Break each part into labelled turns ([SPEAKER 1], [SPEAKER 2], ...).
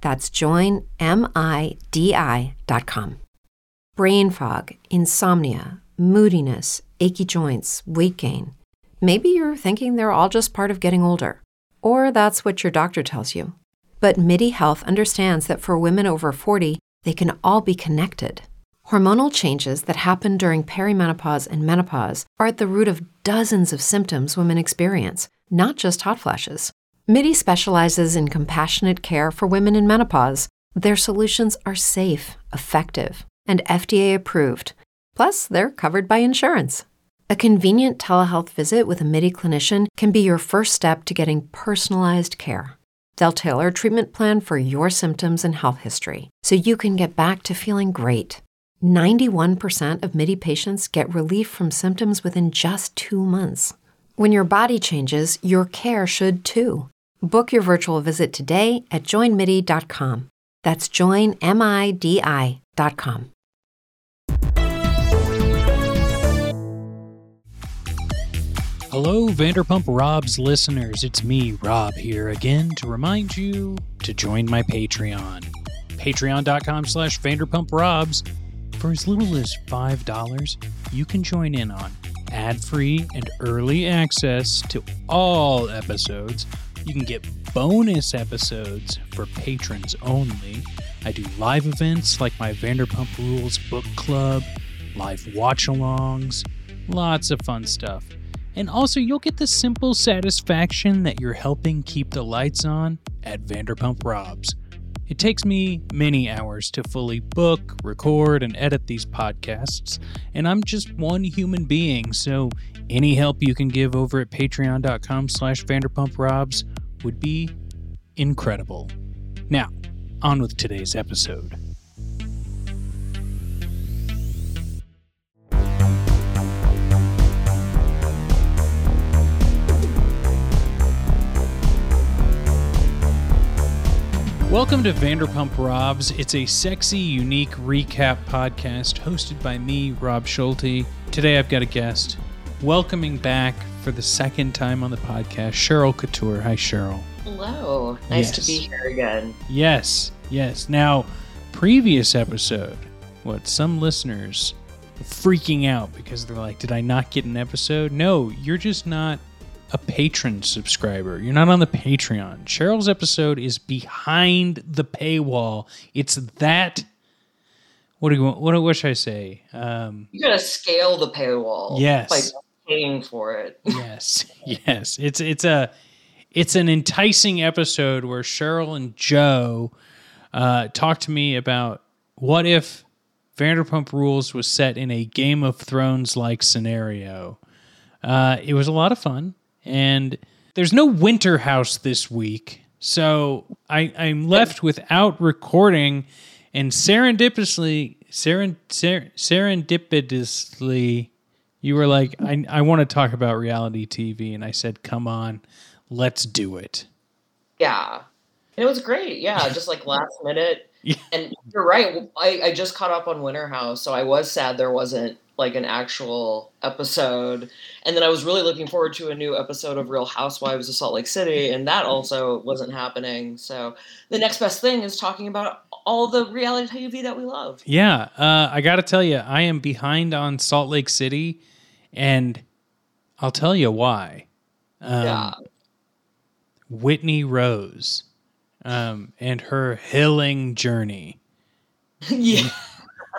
[SPEAKER 1] That's joinmidi.com brain fog, insomnia, moodiness, achy joints, weight gain. Maybe you're thinking they're all just part of getting older, or that's what your doctor tells you. But MIDI Health understands that for women over 40, they can all be connected. Hormonal changes that happen during perimenopause and menopause are at the root of dozens of symptoms women experience, not just hot flashes. MIDI specializes in compassionate care for women in menopause. Their solutions are safe, effective, and FDA approved. Plus, they're covered by insurance. A convenient telehealth visit with a MIDI clinician can be your first step to getting personalized care. They'll tailor a treatment plan for your symptoms and health history so you can get back to feeling great. 91% of MIDI patients get relief from symptoms within just two months. When your body changes, your care should too. Book your virtual visit today at joinmidi.com. That's joinmidi.com.
[SPEAKER 2] Hello, Vanderpump Rob's listeners. It's me, Rob, here again to remind you to join my Patreon. Patreon.com slash Vanderpump Robs. For as little as $5, you can join in on ad free and early access to all episodes. You can get bonus episodes for patrons only. I do live events like my Vanderpump Rules book club, live watch alongs, lots of fun stuff. And also, you'll get the simple satisfaction that you're helping keep the lights on at Vanderpump Robs. It takes me many hours to fully book, record, and edit these podcasts, and I'm just one human being, so any help you can give over at patreon.com slash vanderpumprobs would be incredible. Now, on with today's episode. Welcome to Vanderpump Robs. It's a sexy, unique recap podcast hosted by me, Rob Schulte. Today I've got a guest welcoming back for the second time on the podcast, Cheryl Couture. Hi, Cheryl.
[SPEAKER 3] Hello. Nice
[SPEAKER 2] Yes.
[SPEAKER 3] to be here again.
[SPEAKER 2] Yes, yes. Now, previous episode, what some listeners freaking out because they're like, did I not get an episode? No, you're just not a patron subscriber. You're not on the Patreon. Cheryl's episode is behind the paywall. It's that. What do you want? What, what should I say? Um,
[SPEAKER 3] You gotta scale the paywall.
[SPEAKER 2] Yes.
[SPEAKER 3] By paying for it.
[SPEAKER 2] yes, yes. It's it's a it's an enticing episode where Cheryl and Joe uh, talk to me about what if Vanderpump Rules was set in a Game of Thrones like scenario. Uh, it was a lot of fun, and there's no Winter House this week, so I, I'm left without recording. And serendipitously, seren, ser, serendipitously, you were like, I, I want to talk about reality TV. And I said, come on, let's do it.
[SPEAKER 3] Yeah. And it was great. Yeah. Just like last minute.
[SPEAKER 2] Yeah.
[SPEAKER 3] And you're right. I, I just caught up on Winter House. So I was sad there wasn't like an actual episode. And then I was really looking forward to a new episode of Real Housewives of Salt Lake City. And that also wasn't happening. So the next best thing is talking about all the reality TV that we love.
[SPEAKER 2] Yeah. Uh, I got to tell you, I am behind on Salt Lake City. And I'll tell you why. Um,
[SPEAKER 3] yeah.
[SPEAKER 2] Whitney Rose um, and her hilling journey.
[SPEAKER 3] yeah.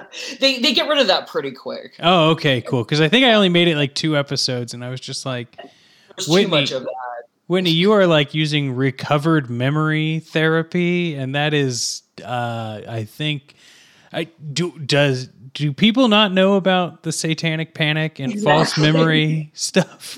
[SPEAKER 3] they they get rid of that pretty quick.
[SPEAKER 2] Oh, okay, cool. Because I think I only made it like two episodes, and I was just like,
[SPEAKER 3] There's
[SPEAKER 2] Whitney-
[SPEAKER 3] too much of that.
[SPEAKER 2] Whitney, you are like using recovered memory therapy, and that is, uh, I think, I do. Does do people not know about the satanic panic and false memory stuff?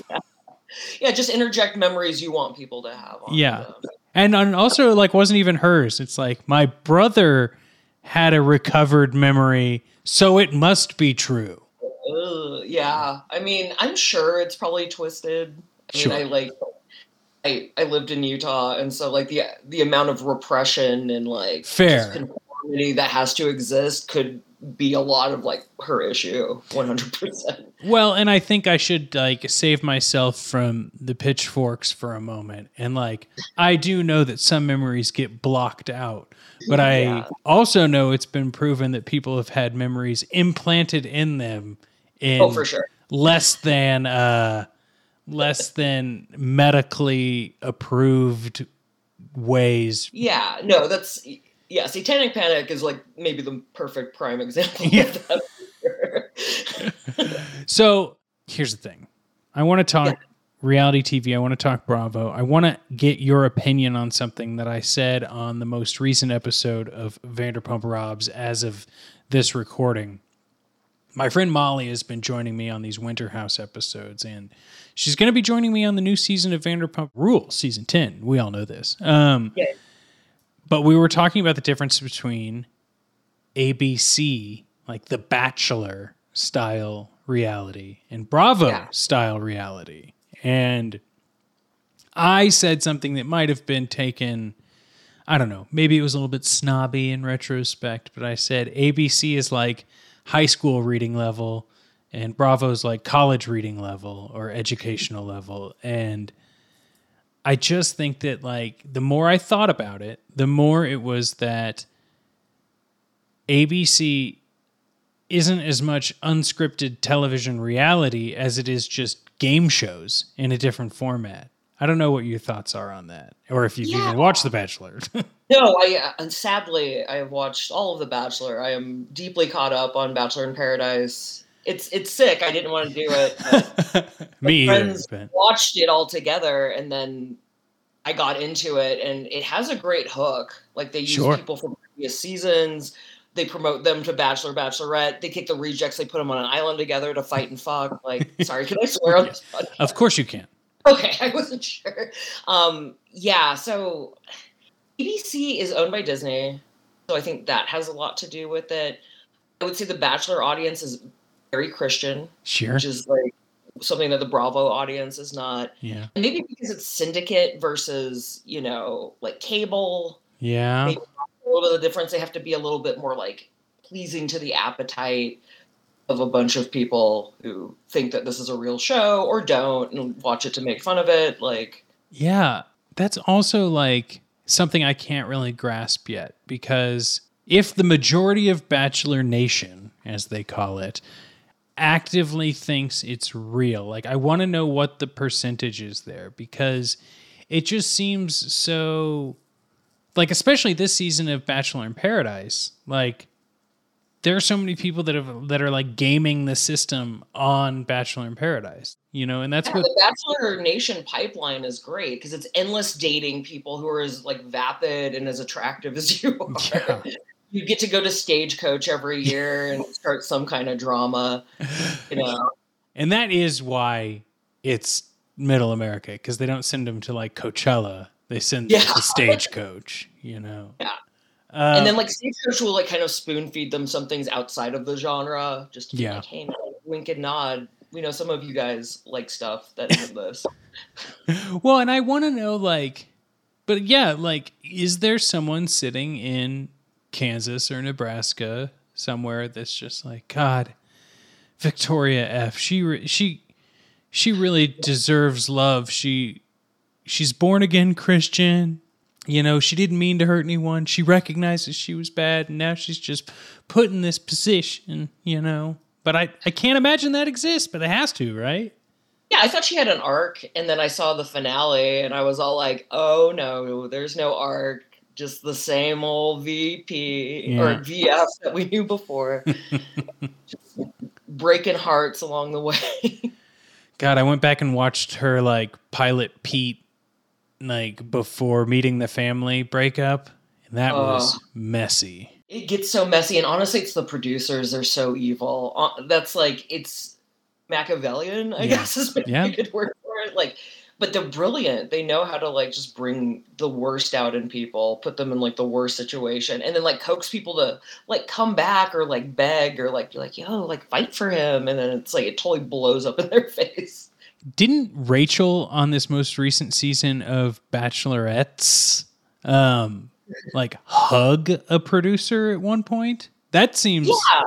[SPEAKER 3] Yeah, just interject memories you want people to have. On
[SPEAKER 2] Yeah.
[SPEAKER 3] them.
[SPEAKER 2] And, and also, like, wasn't even hers. It's like my brother had a recovered memory, so it must be true.
[SPEAKER 3] Ugh, yeah. I mean, I'm sure it's probably twisted. I
[SPEAKER 2] Sure.
[SPEAKER 3] mean, I like. I, I lived in Utah, and so like the the amount of repression and like
[SPEAKER 2] Fair.
[SPEAKER 3] conformity that has to exist could be a lot of like her issue, one hundred percent.
[SPEAKER 2] Well, and I think I should like save myself from the pitchforks for a moment. And like, I do know that some memories get blocked out, but I
[SPEAKER 3] Yeah.
[SPEAKER 2] also know it's been proven that people have had memories implanted in them in
[SPEAKER 3] Oh, for sure.
[SPEAKER 2] less than uh less than medically approved ways.
[SPEAKER 3] Yeah, no, that's yeah. Satanic Panic is like maybe the perfect prime example.
[SPEAKER 2] Yeah.
[SPEAKER 3] Of that.
[SPEAKER 2] So here's the thing. I want to talk
[SPEAKER 3] Yeah.
[SPEAKER 2] reality TV. I want to talk Bravo. I want to get your opinion on something that I said on the most recent episode of Vanderpump Robs as of this recording. My friend Molly has been joining me on these Winter House episodes, and she's going to be joining me on the new season of Vanderpump Rules, season 10. We all know this. Um,
[SPEAKER 3] Yeah.
[SPEAKER 2] But we were talking about the difference between ABC, like the Bachelor style reality, and Bravo
[SPEAKER 3] Yeah.
[SPEAKER 2] style reality. And I said something that might have been taken, I don't know, maybe it was a little bit snobby in retrospect, but I said ABC is like high school reading level and Bravo's like college reading level or educational level. And I just think that like the more I thought about it, the more it was that ABC isn't as much unscripted television reality as it is just game shows in a different format. I don't know what your thoughts are on that, or if you've
[SPEAKER 3] Yeah.
[SPEAKER 2] even watched The Bachelor.
[SPEAKER 3] No, I and sadly I have watched all of The Bachelor. I am deeply caught up on Bachelor in Paradise. It's it's sick. I didn't want to do it.
[SPEAKER 2] Me either.
[SPEAKER 3] friends
[SPEAKER 2] But
[SPEAKER 3] watched it all together, and then I got into it, and it has a great hook. Like they use
[SPEAKER 2] Sure.
[SPEAKER 3] people from previous seasons. They promote them to Bachelor, Bachelorette. They kick the rejects. They put them on an island together to fight and fuck. Like, sorry, can I swear on this? podcast?
[SPEAKER 2] of course you can.
[SPEAKER 3] Okay, I wasn't sure. Um, yeah, so ABC is owned by Disney, so I think that has a lot to do with it. I would say the Bachelor audience is very Christian,
[SPEAKER 2] Sure.
[SPEAKER 3] which is like something that the Bravo audience is not.
[SPEAKER 2] Yeah.
[SPEAKER 3] Maybe because it's syndicate versus, you know, like cable,
[SPEAKER 2] Yeah.
[SPEAKER 3] Maybe- a little bit of the difference. They have to be a little bit more like pleasing to the appetite of a bunch of people who think that this is a real show or don't and watch it to make fun of it. Like,
[SPEAKER 2] Yeah, that's also like something I can't really grasp yet because if the majority of Bachelor Nation, as they call it, actively thinks it's real, like I want to know what the percentage is there because it just seems so like especially this season of Bachelor in Paradise, like there are so many people that have that are like gaming the system on Bachelor in Paradise, you know, and that's
[SPEAKER 3] yeah,
[SPEAKER 2] what
[SPEAKER 3] the Bachelor Nation pipeline is great because it's endless dating people who are as like vapid and as attractive as you are.
[SPEAKER 2] Yeah.
[SPEAKER 3] You get to go to Stagecoach every year and start some kind of drama, you know.
[SPEAKER 2] And that is why it's middle America because they don't send them to like Coachella. They send them to Stagecoach, you know.
[SPEAKER 3] Yeah.
[SPEAKER 2] Uh,
[SPEAKER 3] and then like Stagecoach will like kind of spoon feed them some things outside of the genre, just to
[SPEAKER 2] Yeah.
[SPEAKER 3] like, hey, wink and nod. We know some of you guys like stuff that isn't this.
[SPEAKER 2] well, and I want to know like, but yeah, like, is there someone sitting in Kansas or Nebraska somewhere that's just like, God, Victoria F. She she she really deserves love. She she's born again Christian. You know, she didn't mean to hurt anyone. She recognizes she was bad, and now she's just put in this position. You know, but I I can't imagine that exists, but it has to, right?
[SPEAKER 3] Yeah, I thought she had an arc, and then I saw the finale, and I was all like, "Oh no, there's no arc. Just the same old VP
[SPEAKER 2] Yeah.
[SPEAKER 3] or VF that we knew before. Breaking hearts along the way.
[SPEAKER 2] God, I went back and watched her like pilot Pete like before meeting the family breakup, and that was
[SPEAKER 3] Oh.
[SPEAKER 2] messy.
[SPEAKER 3] it gets so messy, and honestly, it's the producers. They're so evil. Uh, That's like it's Machiavellian, I
[SPEAKER 2] Yeah.
[SPEAKER 3] guess is maybe
[SPEAKER 2] Yeah.
[SPEAKER 3] a good word for it. Like, but they're brilliant. They know how to like just bring the worst out in people, put them in like the worst situation, and then like coax people to like come back or like beg or like be like, yo, like fight for him, and then it's like it totally blows up in their face.
[SPEAKER 2] Didn't Rachel on this most recent season of Bachelorettes um like hug a producer at one point? That seems
[SPEAKER 3] Yeah.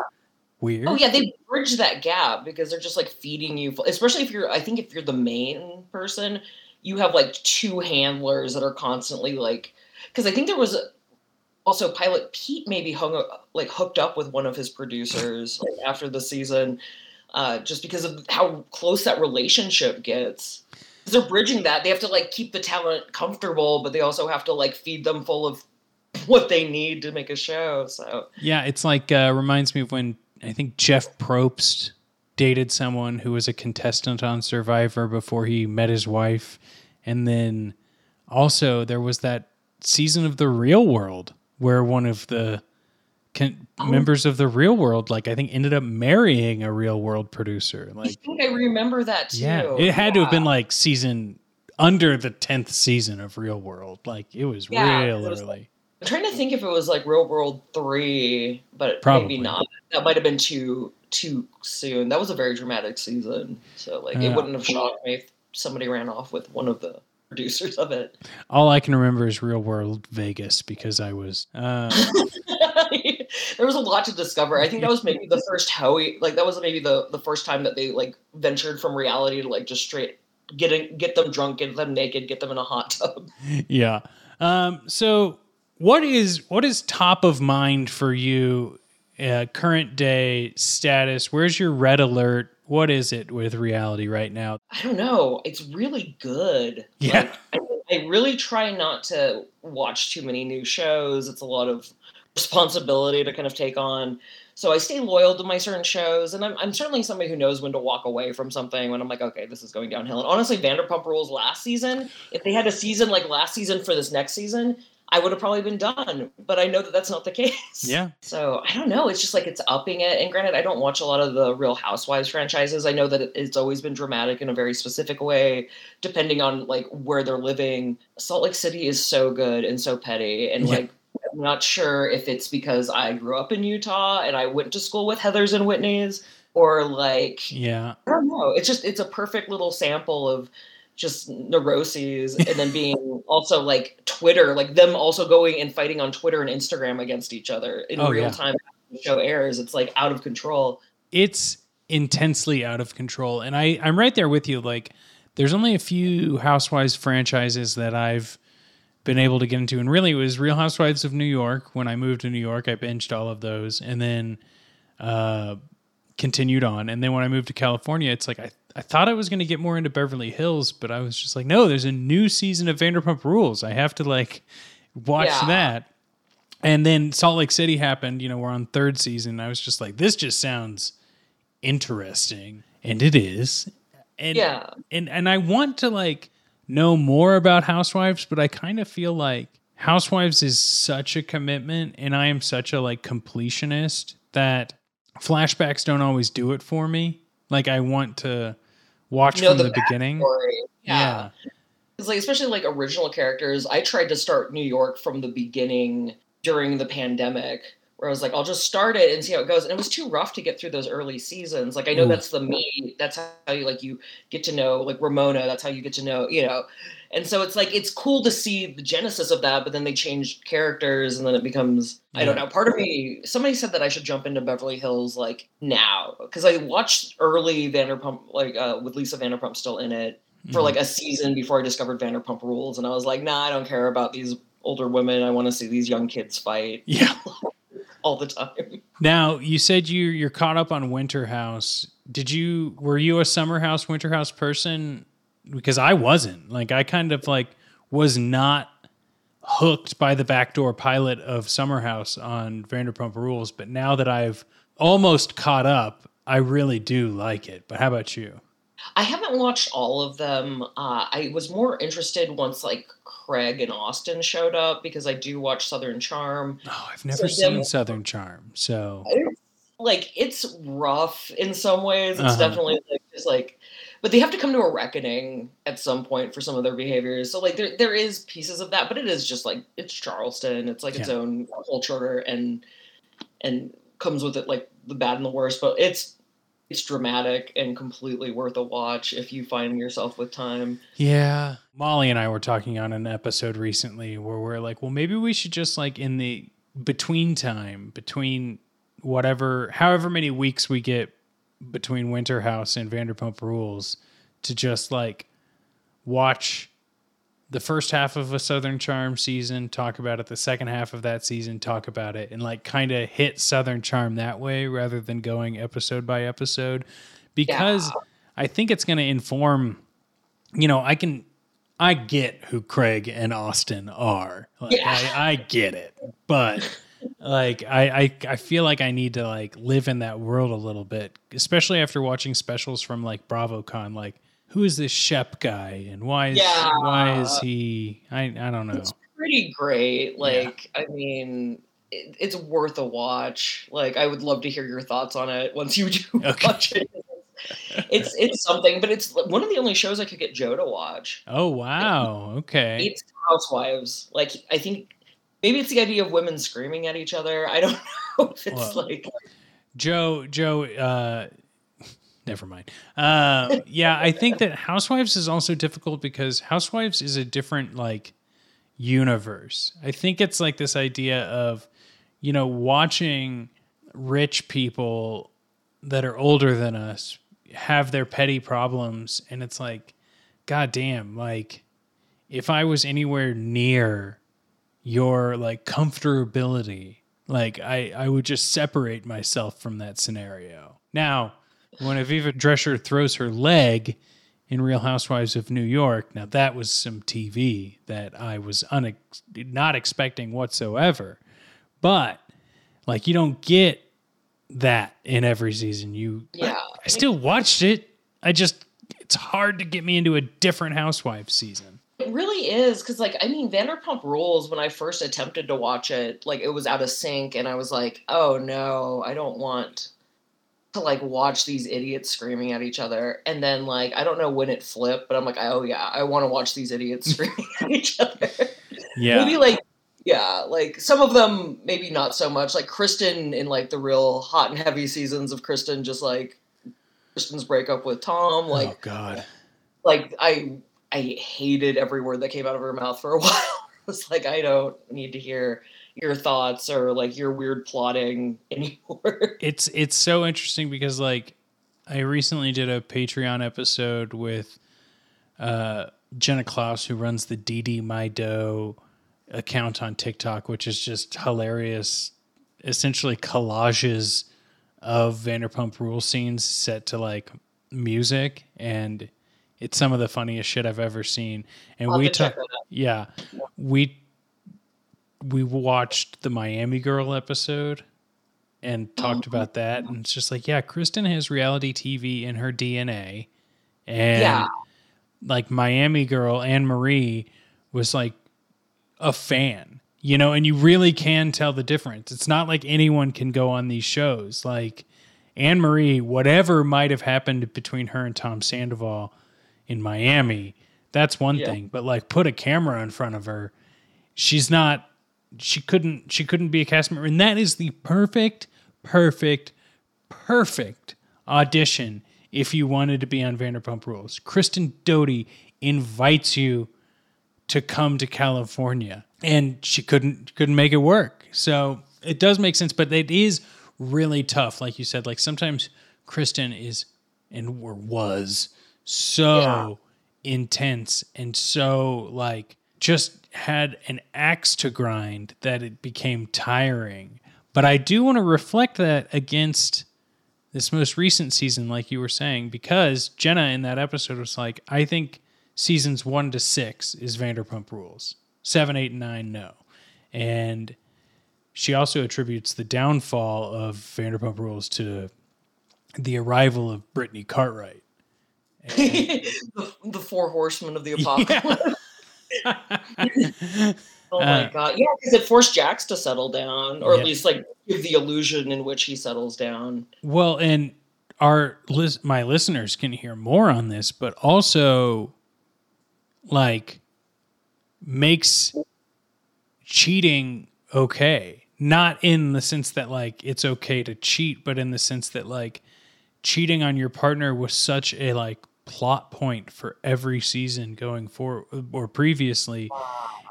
[SPEAKER 2] Weird.
[SPEAKER 3] Oh yeah, they bridge that gap because they're just like feeding you. Especially if you're, I think if you're the main person, you have like two handlers that are constantly like. Because I think there was also pilot Pete maybe hung like hooked up with one of his producers like, after the season, uh, just because of how close that relationship gets. they're bridging that. They have to like keep the talent comfortable, but they also have to like feed them full of what they need to make a show. So
[SPEAKER 2] Yeah, it's like uh, reminds me of when I think Jeff Probst dated someone who was a contestant on Survivor before he met his wife, and then also there was that season of the Real World where one of the con- oh. members of the Real World, like I think, ended up marrying a Real World producer.
[SPEAKER 3] I think I remember that too.
[SPEAKER 2] yeah, it had to have been like season under the tenth season of Real World. Like it was
[SPEAKER 3] Yeah,
[SPEAKER 2] real
[SPEAKER 3] it was
[SPEAKER 2] early.
[SPEAKER 3] I'm trying to think if it was like Real World three, but
[SPEAKER 2] Probably.
[SPEAKER 3] maybe not. That might have been too too soon. That was a very dramatic season, so like
[SPEAKER 2] Yeah.
[SPEAKER 3] it wouldn't have shocked me if somebody ran off with one of the producers of it.
[SPEAKER 2] All I can remember is Real World Vegas because I was. Uh,
[SPEAKER 3] there was a lot to discover. I think that was maybe the first Howie, like that was maybe the the first time that they like ventured from reality to like just straight getting get them drunk, get them naked, get them in a hot tub.
[SPEAKER 2] yeah. Um, so what is what is top of mind for you? Uh, current day status. Where's your red alert? What is it with reality right now?
[SPEAKER 3] I don't know. It's really good.
[SPEAKER 2] Yeah.
[SPEAKER 3] Like, I, I really try not to watch too many new shows. It's a lot of responsibility to kind of take on. So I stay loyal to my certain shows, and I'm, I'm certainly somebody who knows when to walk away from something when I'm like, okay, this is going downhill. And honestly, Vanderpump Rules last season, if they had a season like last season for this next season, I would have probably been done. But I know that that's not the case.
[SPEAKER 2] Yeah.
[SPEAKER 3] So I don't know. It's just like it's upping it. And granted, I don't watch a lot of the Real Housewives franchises. I know that it's always been dramatic in a very specific way, depending on like where they're living. Salt Lake City is so good and so petty, and
[SPEAKER 2] Yeah.
[SPEAKER 3] like I'm not sure if it's because I grew up in Utah and I went to school with Heather's and Whitney's, or like
[SPEAKER 2] Yeah.
[SPEAKER 3] I don't know. It's just it's a perfect little sample of just neuroses and then being also like Twitter, like them also going and fighting on Twitter and Instagram against each other in
[SPEAKER 2] Oh,
[SPEAKER 3] real
[SPEAKER 2] yeah.
[SPEAKER 3] time the show airs. It's like out of control.
[SPEAKER 2] It's intensely out of control. And I, I'm right there with you. Like, there's only a few Housewives franchises that I've been able to get into. And really, it was Real Housewives of New York. When I moved to New York, I binged all of those and then uh, continued on. And then when I moved to California, it's like I, I thought I was going to get more into Beverly Hills, but I was just like, no, there's a new season of Vanderpump Rules. I have to like watch
[SPEAKER 3] Yeah.
[SPEAKER 2] that. And then Salt Lake City happened. You know, we're on third season. I was just like, this just sounds interesting, and it is. And
[SPEAKER 3] Yeah.
[SPEAKER 2] and and I want to like know more about Housewives, but I kind of feel like Housewives is such a commitment, and I am such a like completionist that flashbacks don't always do it for me. Like I want to watch
[SPEAKER 3] Know
[SPEAKER 2] from
[SPEAKER 3] the
[SPEAKER 2] the, beginning.
[SPEAKER 3] Story.
[SPEAKER 2] Yeah.
[SPEAKER 3] It's like especially like original characters. I tried to start New York from the beginning during the pandemic, where I was like, I'll just start it and see how it goes. And it was too rough to get through those early seasons. Like I know
[SPEAKER 2] Ooh.
[SPEAKER 3] that's the me. That's how you like you get to know like Ramona. That's how you get to know you know. And so it's like it's cool to see the genesis of that, but then they change characters, and then it becomes I don't know. Part of me, somebody said that I should jump into Beverly Hills like now because I watched early Vanderpump like uh, with Lisa Vanderpump still in it for
[SPEAKER 2] Mhm.
[SPEAKER 3] like a season before I discovered Vanderpump Rules, and I was like, nah, I don't care about these older women. I want to see these young kids fight
[SPEAKER 2] yeah.
[SPEAKER 3] all the time.
[SPEAKER 2] Now you said you you're caught up on Winter House. Did you were you a Summer House Winter House person? Because I wasn't. Like I kind of like was not hooked by the backdoor pilot of Summer House on Vanderpump Rules, but now that I've almost caught up, I really do like it. But how about you?
[SPEAKER 3] I haven't watched all of them. Uh, I was more interested once like Craig and Austin showed up because I do watch Southern Charm.
[SPEAKER 2] Oh, I've never so seen Southern Charm, so
[SPEAKER 3] like it's rough in some ways. It's uh-huh. definitely like just like, but they have to come to a reckoning at some point for some of their behaviors. So like there there is pieces of that, but it is just like it's Charleston. It's like yeah. its own culture and and comes with it like the bad and the worst. But it's it's dramatic and completely worth a watch if you find yourself with time.
[SPEAKER 2] Yeah. Molly and I were talking on an episode recently where we're like, well, maybe we should just like in the between time, between whatever, however many weeks we get between Winter House and Vanderpump Rules to just like watch the first half of a Southern Charm season, talk about it, the second half of that season, talk about it, and like kind of hit Southern Charm that way rather than going episode by episode. Because yeah. I think it's going to inform, you know, I can, I get who Craig and Austin are. Like, yeah. I, I get it. But like I, I I feel like I need to like live in that world a little bit, especially after watching specials from like BravoCon. Like, who is this Shep guy, and why is yeah. why is he? I I don't know.
[SPEAKER 3] It's pretty great. Like, yeah. I mean, it, it's worth a watch. Like, I would love to hear your thoughts on it once you do okay. watch it. it's it's something, but it's one of the only shows I could get Joe to watch.
[SPEAKER 2] Oh wow! Okay.
[SPEAKER 3] It's Housewives. Like I think maybe it's the idea of women screaming at each other. I don't know if it's well, like
[SPEAKER 2] Joe. Joe. Uh, never mind. Uh, yeah, I think that Housewives is also difficult because Housewives is a different like universe. I think it's like this idea of you know watching rich people that are older than us have their petty problems and it's like god damn like if i was anywhere near your like comfortability. Like I, I would just separate myself from that scenario. Now, when Aviva Drescher throws her leg in Real Housewives of New York, now that was some TV that I was unex- not expecting whatsoever. But like you don't get that in every season. You
[SPEAKER 3] yeah. I,
[SPEAKER 2] I still watched it. I just it's hard to get me into a different Housewives season.
[SPEAKER 3] It really is because, like, I mean, Vanderpump Rules. When I first attempted to watch it, like, it was out of sync, and I was like, "Oh no, I don't want to like watch these idiots screaming at each other." And then, like, I don't know when it flipped, but I'm like, "Oh yeah, I want to watch these idiots screaming at each other."
[SPEAKER 2] Yeah,
[SPEAKER 3] maybe like yeah, like some of them maybe not so much. Like Kristen in like the real hot and heavy seasons of Kristen, just like Kristen's breakup with Tom. Oh, like, oh
[SPEAKER 2] god,
[SPEAKER 3] like I I hated every word that came out of her mouth for a while. I was like, I don't need to hear your thoughts or like your weird plotting anymore.
[SPEAKER 2] It's it's so interesting because like I recently did a Patreon episode with uh, Jenna Klaus, who runs the DD My Dough account on TikTok, which is just hilarious. Essentially, collages of Vanderpump Rule scenes set to like music, and it's some of the funniest shit I've ever seen. And I'll we talked, yeah, we we watched the Miami Girl episode and oh, talked oh. about that. And it's just like, yeah, Kristen has reality TV in her DNA, and yeah. like Miami Girl Anne Marie was like a fan, you know, and you really can tell the difference. It's not like anyone can go on these shows like. Anne Marie, whatever might have happened between her and Tom Sandoval, in Miami, that's one yeah. thing. But like put a camera in front of her, she's not she couldn't she couldn't be a cast member. And that is the perfect, perfect, perfect audition if you wanted to be on Vanderpump Rules. Kristen Doute invites you to come to California. And she couldn't couldn't make it work. So it does make sense, but it is really tough. Like you said, like sometimes Kristen is and or was so yeah. intense and so like just had an axe to grind that it became tiring. But I do want to reflect that against this most recent season, like you were saying, because Jenna in that episode was like, I think seasons one to six is Vanderpump Rules. Seven, eight, and nine, no. And she also attributes the downfall of Vanderpump Rules to the arrival of Brittany Cartwright.
[SPEAKER 3] the, the four horsemen of the apocalypse. oh my
[SPEAKER 2] Uh,
[SPEAKER 3] god! Yeah, because it forced Jax to settle down, or
[SPEAKER 2] Yeah.
[SPEAKER 3] at least like give the illusion in which he settles down.
[SPEAKER 2] Well, and our my listeners can hear more on this, but also like makes cheating okay. Not in the sense that like it's okay to cheat, but in the sense that like cheating on your partner was such a like plot point for every season going forward or previously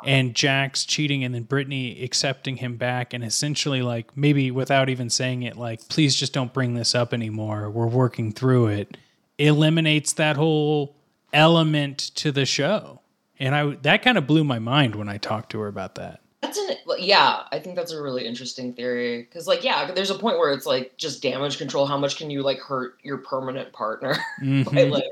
[SPEAKER 2] and Jax cheating and then Brittany accepting him back and essentially like maybe without even saying it like please just don't bring this up anymore we're working through it eliminates that whole element to the show and I that kind of blew my mind when I talked to her about that
[SPEAKER 3] That's an yeah. I think that's a really interesting theory because, like, yeah, there's a point where it's like just damage control. How much can you like hurt your permanent partner by
[SPEAKER 2] Mhm.
[SPEAKER 3] like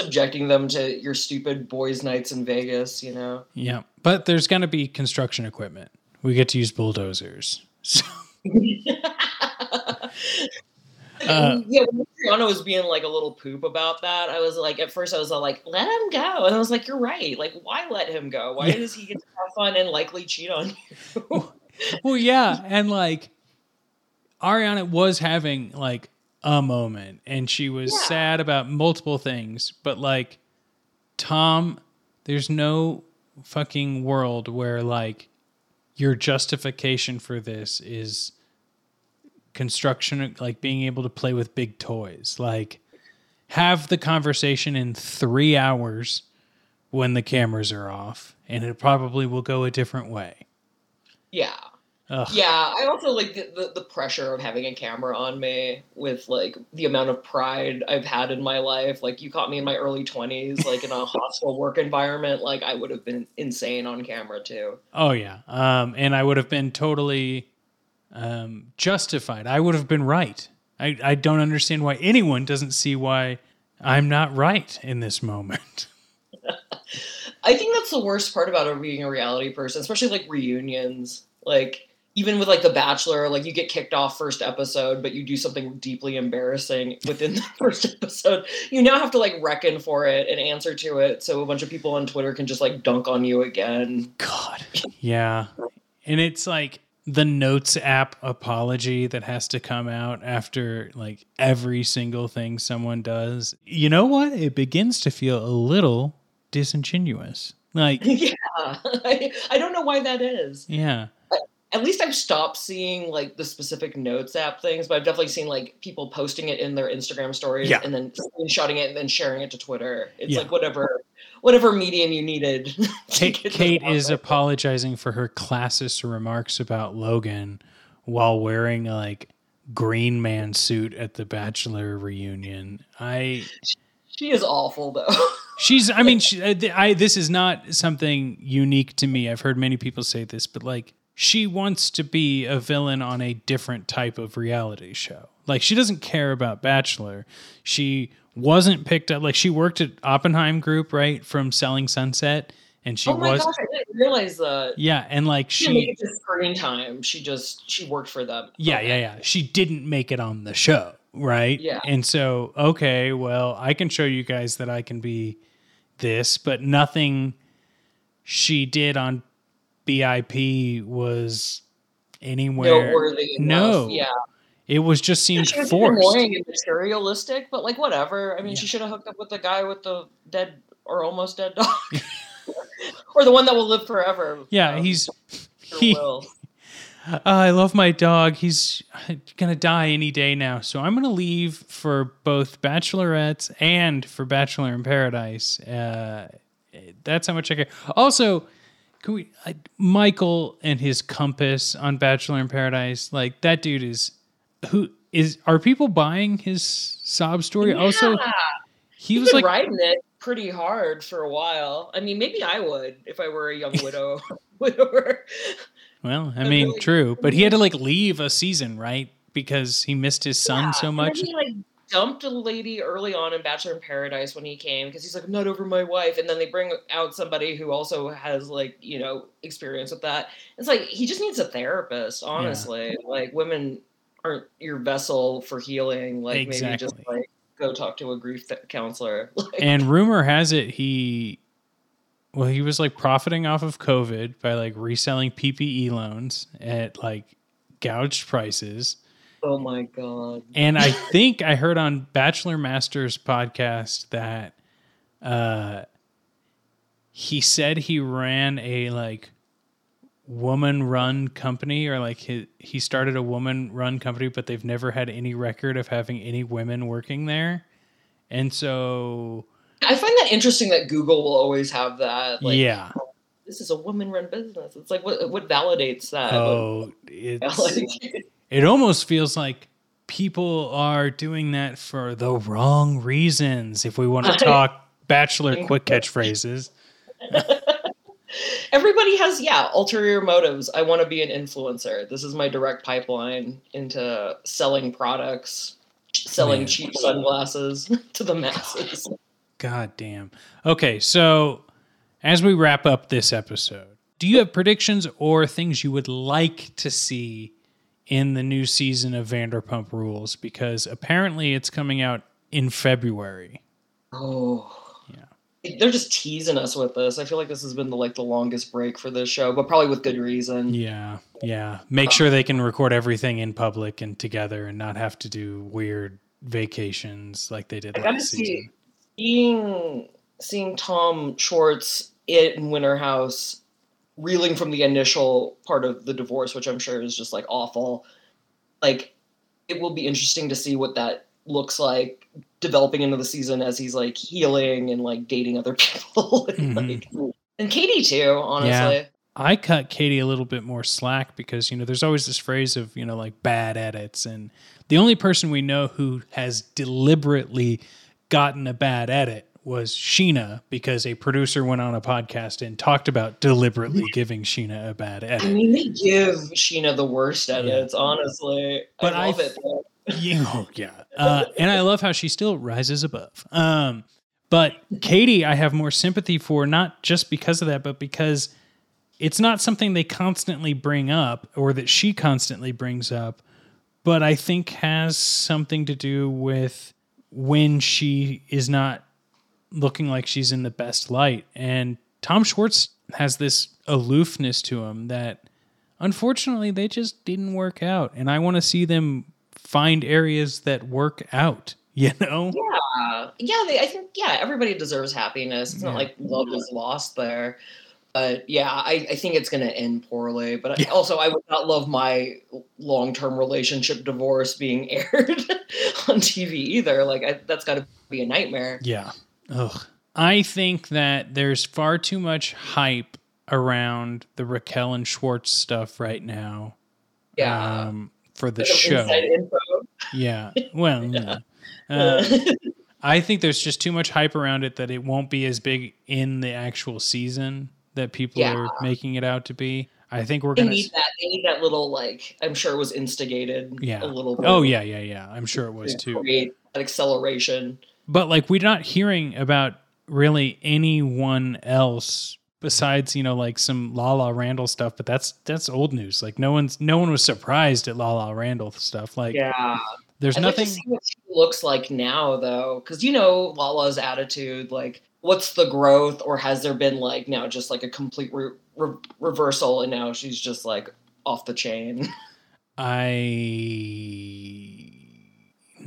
[SPEAKER 3] subjecting them to your stupid boys' nights in Vegas? You know.
[SPEAKER 2] yeah but there's going to be construction equipment we get to use bulldozers so Uh,
[SPEAKER 3] yeah, when was being like a little poop about that, I was like, at first I was all like, let him go. And I was like, you're right. Like, why let him go? Why
[SPEAKER 2] Yeah.
[SPEAKER 3] does he get to have fun and likely cheat on you?
[SPEAKER 2] well, yeah, and like Ariana was having like a moment, and she was
[SPEAKER 3] Yeah.
[SPEAKER 2] sad about multiple things, but like Tom, there's no fucking world where like your justification for this is construction like being able to play with big toys like have the conversation in 3 hours when the cameras are off and it probably will go a different way
[SPEAKER 3] yeah.
[SPEAKER 2] Ugh.
[SPEAKER 3] Yeah. I also like the, the, the pressure of having a camera on me with like the amount of pride I've had in my life. Like, you caught me in my early 20s, like in a hostile work environment. Like, I would have been insane on camera too.
[SPEAKER 2] Oh yeah, um, and I would have been totally um, justified. I would have been right. I, I don't understand why anyone doesn't see why I'm not right in this moment.
[SPEAKER 3] I think that's the worst part about being a reality person, especially like reunions. Like even with like The Bachelor, like you get kicked off first episode, but you do something deeply embarrassing within the first episode. You now have to like reckon for it and answer to it, so a bunch of people on Twitter can just like dunk on you again.
[SPEAKER 2] God, yeah, and it's like the Notes app apology that has to come out after like every single thing someone does. You know what? It begins to feel a little disingenuous. Like,
[SPEAKER 3] yeah, I, I don't know why that is.
[SPEAKER 2] yeah.
[SPEAKER 3] At least I've stopped seeing like the specific notes app things, but I've definitely seen like people posting it in their Instagram stories
[SPEAKER 2] Yeah.
[SPEAKER 3] and then screenshotting it and then sharing it to Twitter. It's
[SPEAKER 2] Yeah.
[SPEAKER 3] like whatever whatever medium you needed.
[SPEAKER 2] Kate, Kate is apologizing for her classist remarks about Logan while wearing a like green man suit at the bachelor reunion. I
[SPEAKER 3] She is awful though.
[SPEAKER 2] she's I mean she, uh, I, I this is not something unique to me. I've heard many people say this, but like she wants to be a villain on a different type of reality show. Like she doesn't care about Bachelor. She wasn't picked up like she worked at Oppenheim Group, right, from Selling Sunset and she
[SPEAKER 3] oh my
[SPEAKER 2] was
[SPEAKER 3] gosh, I didn't realize that.
[SPEAKER 2] yeah, and like
[SPEAKER 3] She didn't make
[SPEAKER 2] she
[SPEAKER 3] it to screen time. She just she worked for them.
[SPEAKER 2] Yeah, yeah, yeah. She didn't make it on the show, right?
[SPEAKER 3] Yeah.
[SPEAKER 2] And so, okay, well, I can show you guys that I can be this, but nothing she did on BIP was anywhere.
[SPEAKER 3] Noteworthy enough.
[SPEAKER 2] No.
[SPEAKER 3] Yeah.
[SPEAKER 2] It was just seemed
[SPEAKER 3] She
[SPEAKER 2] forced.
[SPEAKER 3] annoying and materialistic, but like whatever. I mean, she should have hooked up with the guy with the dead or almost dead dog, or the one that will live forever.
[SPEAKER 2] Yeah,
[SPEAKER 3] um,
[SPEAKER 2] he's he,
[SPEAKER 3] will.
[SPEAKER 2] Uh, I love my dog. He's gonna die any day now, so I'm gonna leave for both Bachelorettes and for Bachelor in Paradise. Uh, that's how much I care. Also, can we uh, Michael and his compass on Bachelor in Paradise? Like that dude is who is? Are people buying his sob story? Also, he
[SPEAKER 3] He's
[SPEAKER 2] was like,
[SPEAKER 3] riding it pretty hard for a while. I mean, maybe I would if I were a young widow widower.
[SPEAKER 2] well, I mean,
[SPEAKER 3] really-
[SPEAKER 2] true, but he had to like leave a season, right? Because he missed his son
[SPEAKER 3] Yeah,
[SPEAKER 2] so much.
[SPEAKER 3] he like dumped a lady early on in Bachelor in Paradise when he came because he's like, I'm not over my wife. And then they bring out somebody who also has like, you know, experience with that. It's like he just needs a therapist, honestly. Yeah. Like women aren't your vessel for healing. Like exactly. maybe just like go talk to a grief th- counselor.
[SPEAKER 2] Like, and rumor has it he well, he was like profiting off of COVID by like reselling PPE loans at like gouged prices.
[SPEAKER 3] Oh my god.
[SPEAKER 2] And I think I heard on Bachelor Masters podcast that uh he said he ran a like woman run company or like he, he started a woman run company but they've never had any record of having any women working there. And so
[SPEAKER 3] I find that interesting that Google will always have that.
[SPEAKER 2] Like, yeah.
[SPEAKER 3] This is a woman-run business. It's like what what validates that?
[SPEAKER 2] Oh, it's, it almost feels like people are doing that for the wrong reasons. If we want to talk bachelor quick catchphrases.
[SPEAKER 3] Everybody has, yeah, ulterior motives. I want to be an influencer. This is my direct pipeline into selling products, selling Man. cheap sunglasses to the masses.
[SPEAKER 2] God damn. Okay, so as we wrap up this episode, do you have predictions or things you would like to see in the new season of Vanderpump Rules? Because apparently it's coming out in February.
[SPEAKER 3] Oh. Yeah. They're just teasing us with this. I feel like this has been the like the longest break for this show, but probably with good reason.
[SPEAKER 2] Yeah. Yeah. Make sure they can record everything in public and together and not have to do weird vacations like they did I last season. See
[SPEAKER 3] seeing seeing Tom Schwartz in Winter House reeling from the initial part of the divorce, which I'm sure is just like awful. Like it will be interesting to see what that looks like developing into the season as he's like healing and like dating other people and, mm-hmm. like, and Katie too, honestly. Yeah.
[SPEAKER 2] I cut Katie a little bit more slack because, you know, there's always this phrase of, you know, like bad edits. And the only person we know who has deliberately gotten a bad edit was Scheana because a producer went on a podcast and talked about deliberately giving Scheana a bad edit. I
[SPEAKER 3] mean, they give Scheana the worst edits, yeah. honestly. But I love I, it.
[SPEAKER 2] Yeah, oh, yeah. Uh, and I love how she still rises above. Um, but Katie, I have more sympathy for, not just because of that, but because it's not something they constantly bring up or that she constantly brings up, but I think has something to do with when she is not looking like she's in the best light. And Tom Schwartz has this aloofness to him that unfortunately they just didn't work out. And I want to see them find areas that work out. You know?
[SPEAKER 3] Yeah, yeah. They, I think yeah. Everybody deserves happiness. It's yeah. not like love is lost there. But yeah, I, I think it's going to end poorly. But yeah. also, I would not love my long term relationship divorce being aired on TV either. Like, I, that's got to be a nightmare.
[SPEAKER 2] Yeah. Ugh. I think that there's far too much hype around the Raquel and Schwartz stuff right now.
[SPEAKER 3] Yeah.
[SPEAKER 2] Um, for the show. Yeah. Well, yeah. Uh, I think there's just too much hype around it that it won't be as big in the actual season that people yeah. are making it out to be. I think we're
[SPEAKER 3] they
[SPEAKER 2] gonna
[SPEAKER 3] need that. They need that little like. I'm sure it was instigated.
[SPEAKER 2] Yeah.
[SPEAKER 3] A little. Bit
[SPEAKER 2] oh yeah, yeah, yeah. I'm sure it was to too.
[SPEAKER 3] Create that acceleration.
[SPEAKER 2] But like, we're not hearing about really anyone else besides you know like some Lala Randall stuff. But that's that's old news. Like no one's no one was surprised at Lala Randall stuff. Like
[SPEAKER 3] yeah.
[SPEAKER 2] There's
[SPEAKER 3] I'd
[SPEAKER 2] nothing.
[SPEAKER 3] Like see what she looks like now, though, because you know Lala's attitude. Like what's the growth or has there been like now just like a complete re- re- reversal and now she's just like off the chain
[SPEAKER 2] i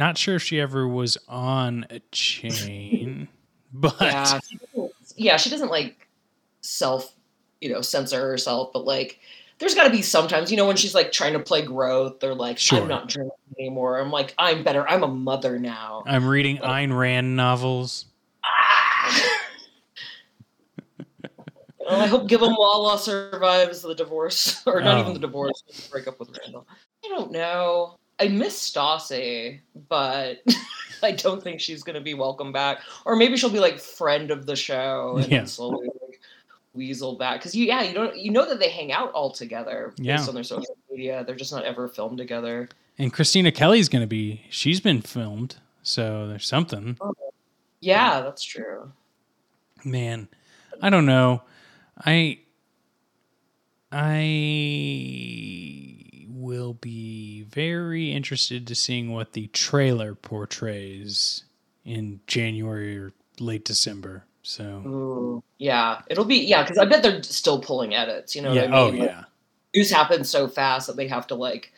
[SPEAKER 2] not sure if she ever was on a chain but
[SPEAKER 3] yeah she, yeah she doesn't like self you know censor herself but like there's got to be sometimes, you know, when she's like trying to play growth or like, sure. I'm not drinking anymore. I'm like, I'm better. I'm a mother now.
[SPEAKER 2] I'm reading Ayn Rand novels. Ah!
[SPEAKER 3] I hope Gibbon Lala survives the divorce, or not oh. even the divorce, break up with Randall. I don't know. I miss Stassi, but I don't think she's going to be welcome back. Or maybe she'll be like friend of the show and yeah. slowly like, weasel back. Because you, yeah, you don't, you know that they hang out all together
[SPEAKER 2] yeah.
[SPEAKER 3] based on their social media. They're just not ever filmed together.
[SPEAKER 2] And Christina Kelly's going to be. She's been filmed So there's something.
[SPEAKER 3] Oh, yeah, that's true.
[SPEAKER 2] Man, I don't know. I I will be very interested to seeing what the trailer portrays in January or late December. So
[SPEAKER 3] Ooh, yeah, it'll be yeah because I bet they're still pulling edits. You know
[SPEAKER 2] yeah,
[SPEAKER 3] what I
[SPEAKER 2] oh
[SPEAKER 3] mean? Like,
[SPEAKER 2] yeah,
[SPEAKER 3] news happens so fast that they have to like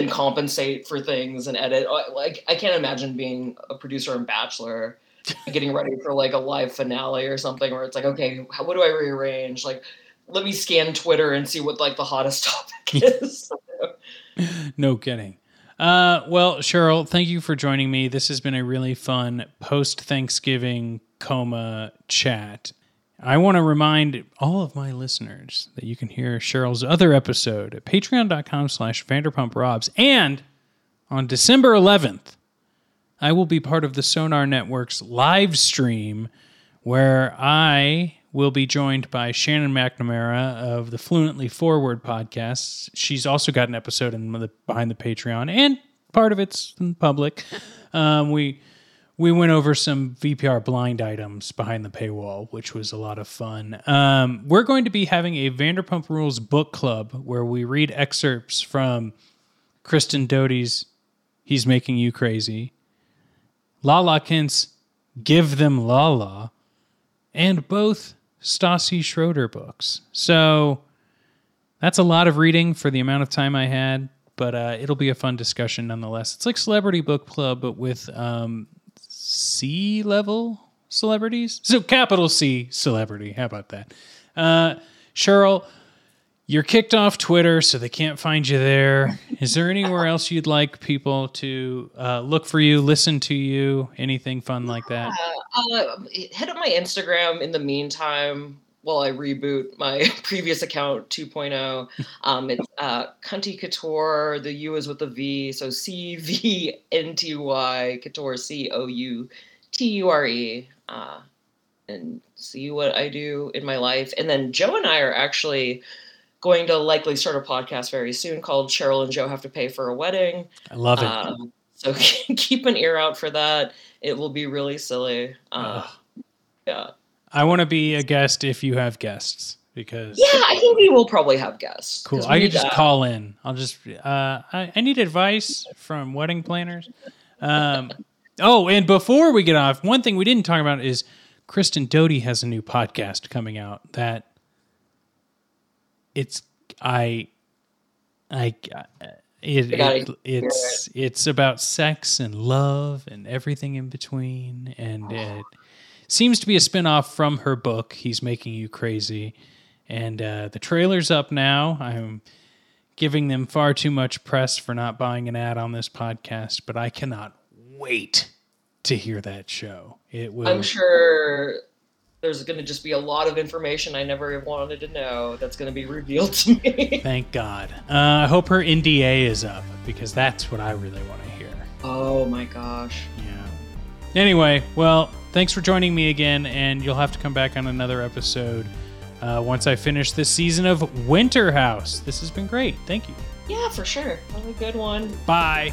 [SPEAKER 3] and compensate for things and edit. Uh, Like I can't imagine being a producer in Bachelor, getting ready for like a live finale or something where it's like, okay, how, what do I rearrange? Like, let me scan Twitter and see what like the hottest topic is.
[SPEAKER 2] no kidding. Uh, well, Cheryl, thank you for joining me. This has been a really fun post Thanksgiving coma chat. I want to remind all of my listeners that you can hear Cheryl's other episode at patreon.com slash Vanderpump Robs. And on December 11th, I will be part of the Sonar Network's live stream where I will be joined by Shannon McNamara of the Fluently Forward podcast. She's also got an episode in the behind the Patreon, and part of it's in public. Um, we we went over some VPR blind items behind the paywall, which was a lot of fun. Um, we're going to be having a Vanderpump Rules book club where we read excerpts from Kristen Doute's "He's Making You Crazy," Lala Kent's "Give Them Lala," and both Stassi Schroeder books. So that's a lot of reading for the amount of time I had, but uh, it'll be a fun discussion nonetheless. It's like Celebrity Book Club, but with um, C level celebrities. So capital C celebrity. How about that? Uh, Cheryl, you're kicked off Twitter, so they can't find you there. Is there anywhere else you'd like people to uh, look for you, listen to you, anything fun like that?
[SPEAKER 3] uh, hit up my Instagram in the meantime while I reboot my previous account 2.0. Um, it's uh, Cunty Couture. The U is with a V, so C V N T Y Couture C O U T U R E. Uh, and see what I do in my life. And then Joe and I are actually going to likely start a podcast very soon called Cheryl and Joe Have to Pay for a Wedding.
[SPEAKER 2] I love it.
[SPEAKER 3] Um, so keep an ear out for that. It will be really silly. Uh, yeah.
[SPEAKER 2] I want to be a guest if you have guests because
[SPEAKER 3] Yeah, I think we will probably have guests.
[SPEAKER 2] Cool. I could just
[SPEAKER 3] that.
[SPEAKER 2] call in. I'll just uh, I, I need advice from wedding planners. Um, oh, and before we get off, one thing we didn't talk about is Kristen Doute has a new podcast coming out that it's I I it, it it's it's about sex and love and everything in between. And it seems to be a spin-off from her book he's making you crazy. And uh, the trailer's up now. I'm giving them far too much press for not buying an ad on this podcast but i cannot wait to hear that show. It will
[SPEAKER 3] I'm sure there's going to just be a lot of information I never wanted to know that's going to be revealed to me.
[SPEAKER 2] thank god uh, i hope her nda is up because that's what i really want to hear
[SPEAKER 3] oh my gosh.
[SPEAKER 2] Yeah. Anyway, well, thanks for joining me again, and you'll have to come back on another episode uh, once I finish this season of Winter House. This has been great. Thank you.
[SPEAKER 3] Yeah, for sure. Have a good one.
[SPEAKER 2] Bye.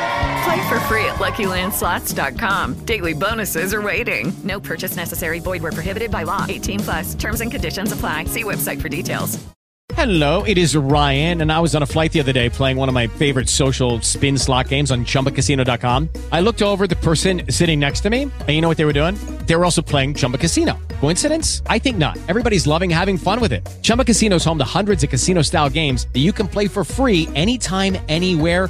[SPEAKER 4] Play for free at LuckyLandSlots.com. Daily bonuses are waiting. No purchase necessary. Void where prohibited by law. 18 plus. Terms and conditions apply. See website for details.
[SPEAKER 5] Hello, it is Ryan, and I was on a flight the other day playing one of my favorite social spin slot games on chumbacasino.com. I looked over the person sitting next to me, and you know what they were doing? They were also playing Chumba Casino. Coincidence? I think not. Everybody's loving having fun with it. Chumba Casino is home to hundreds of casino style games that you can play for free anytime, anywhere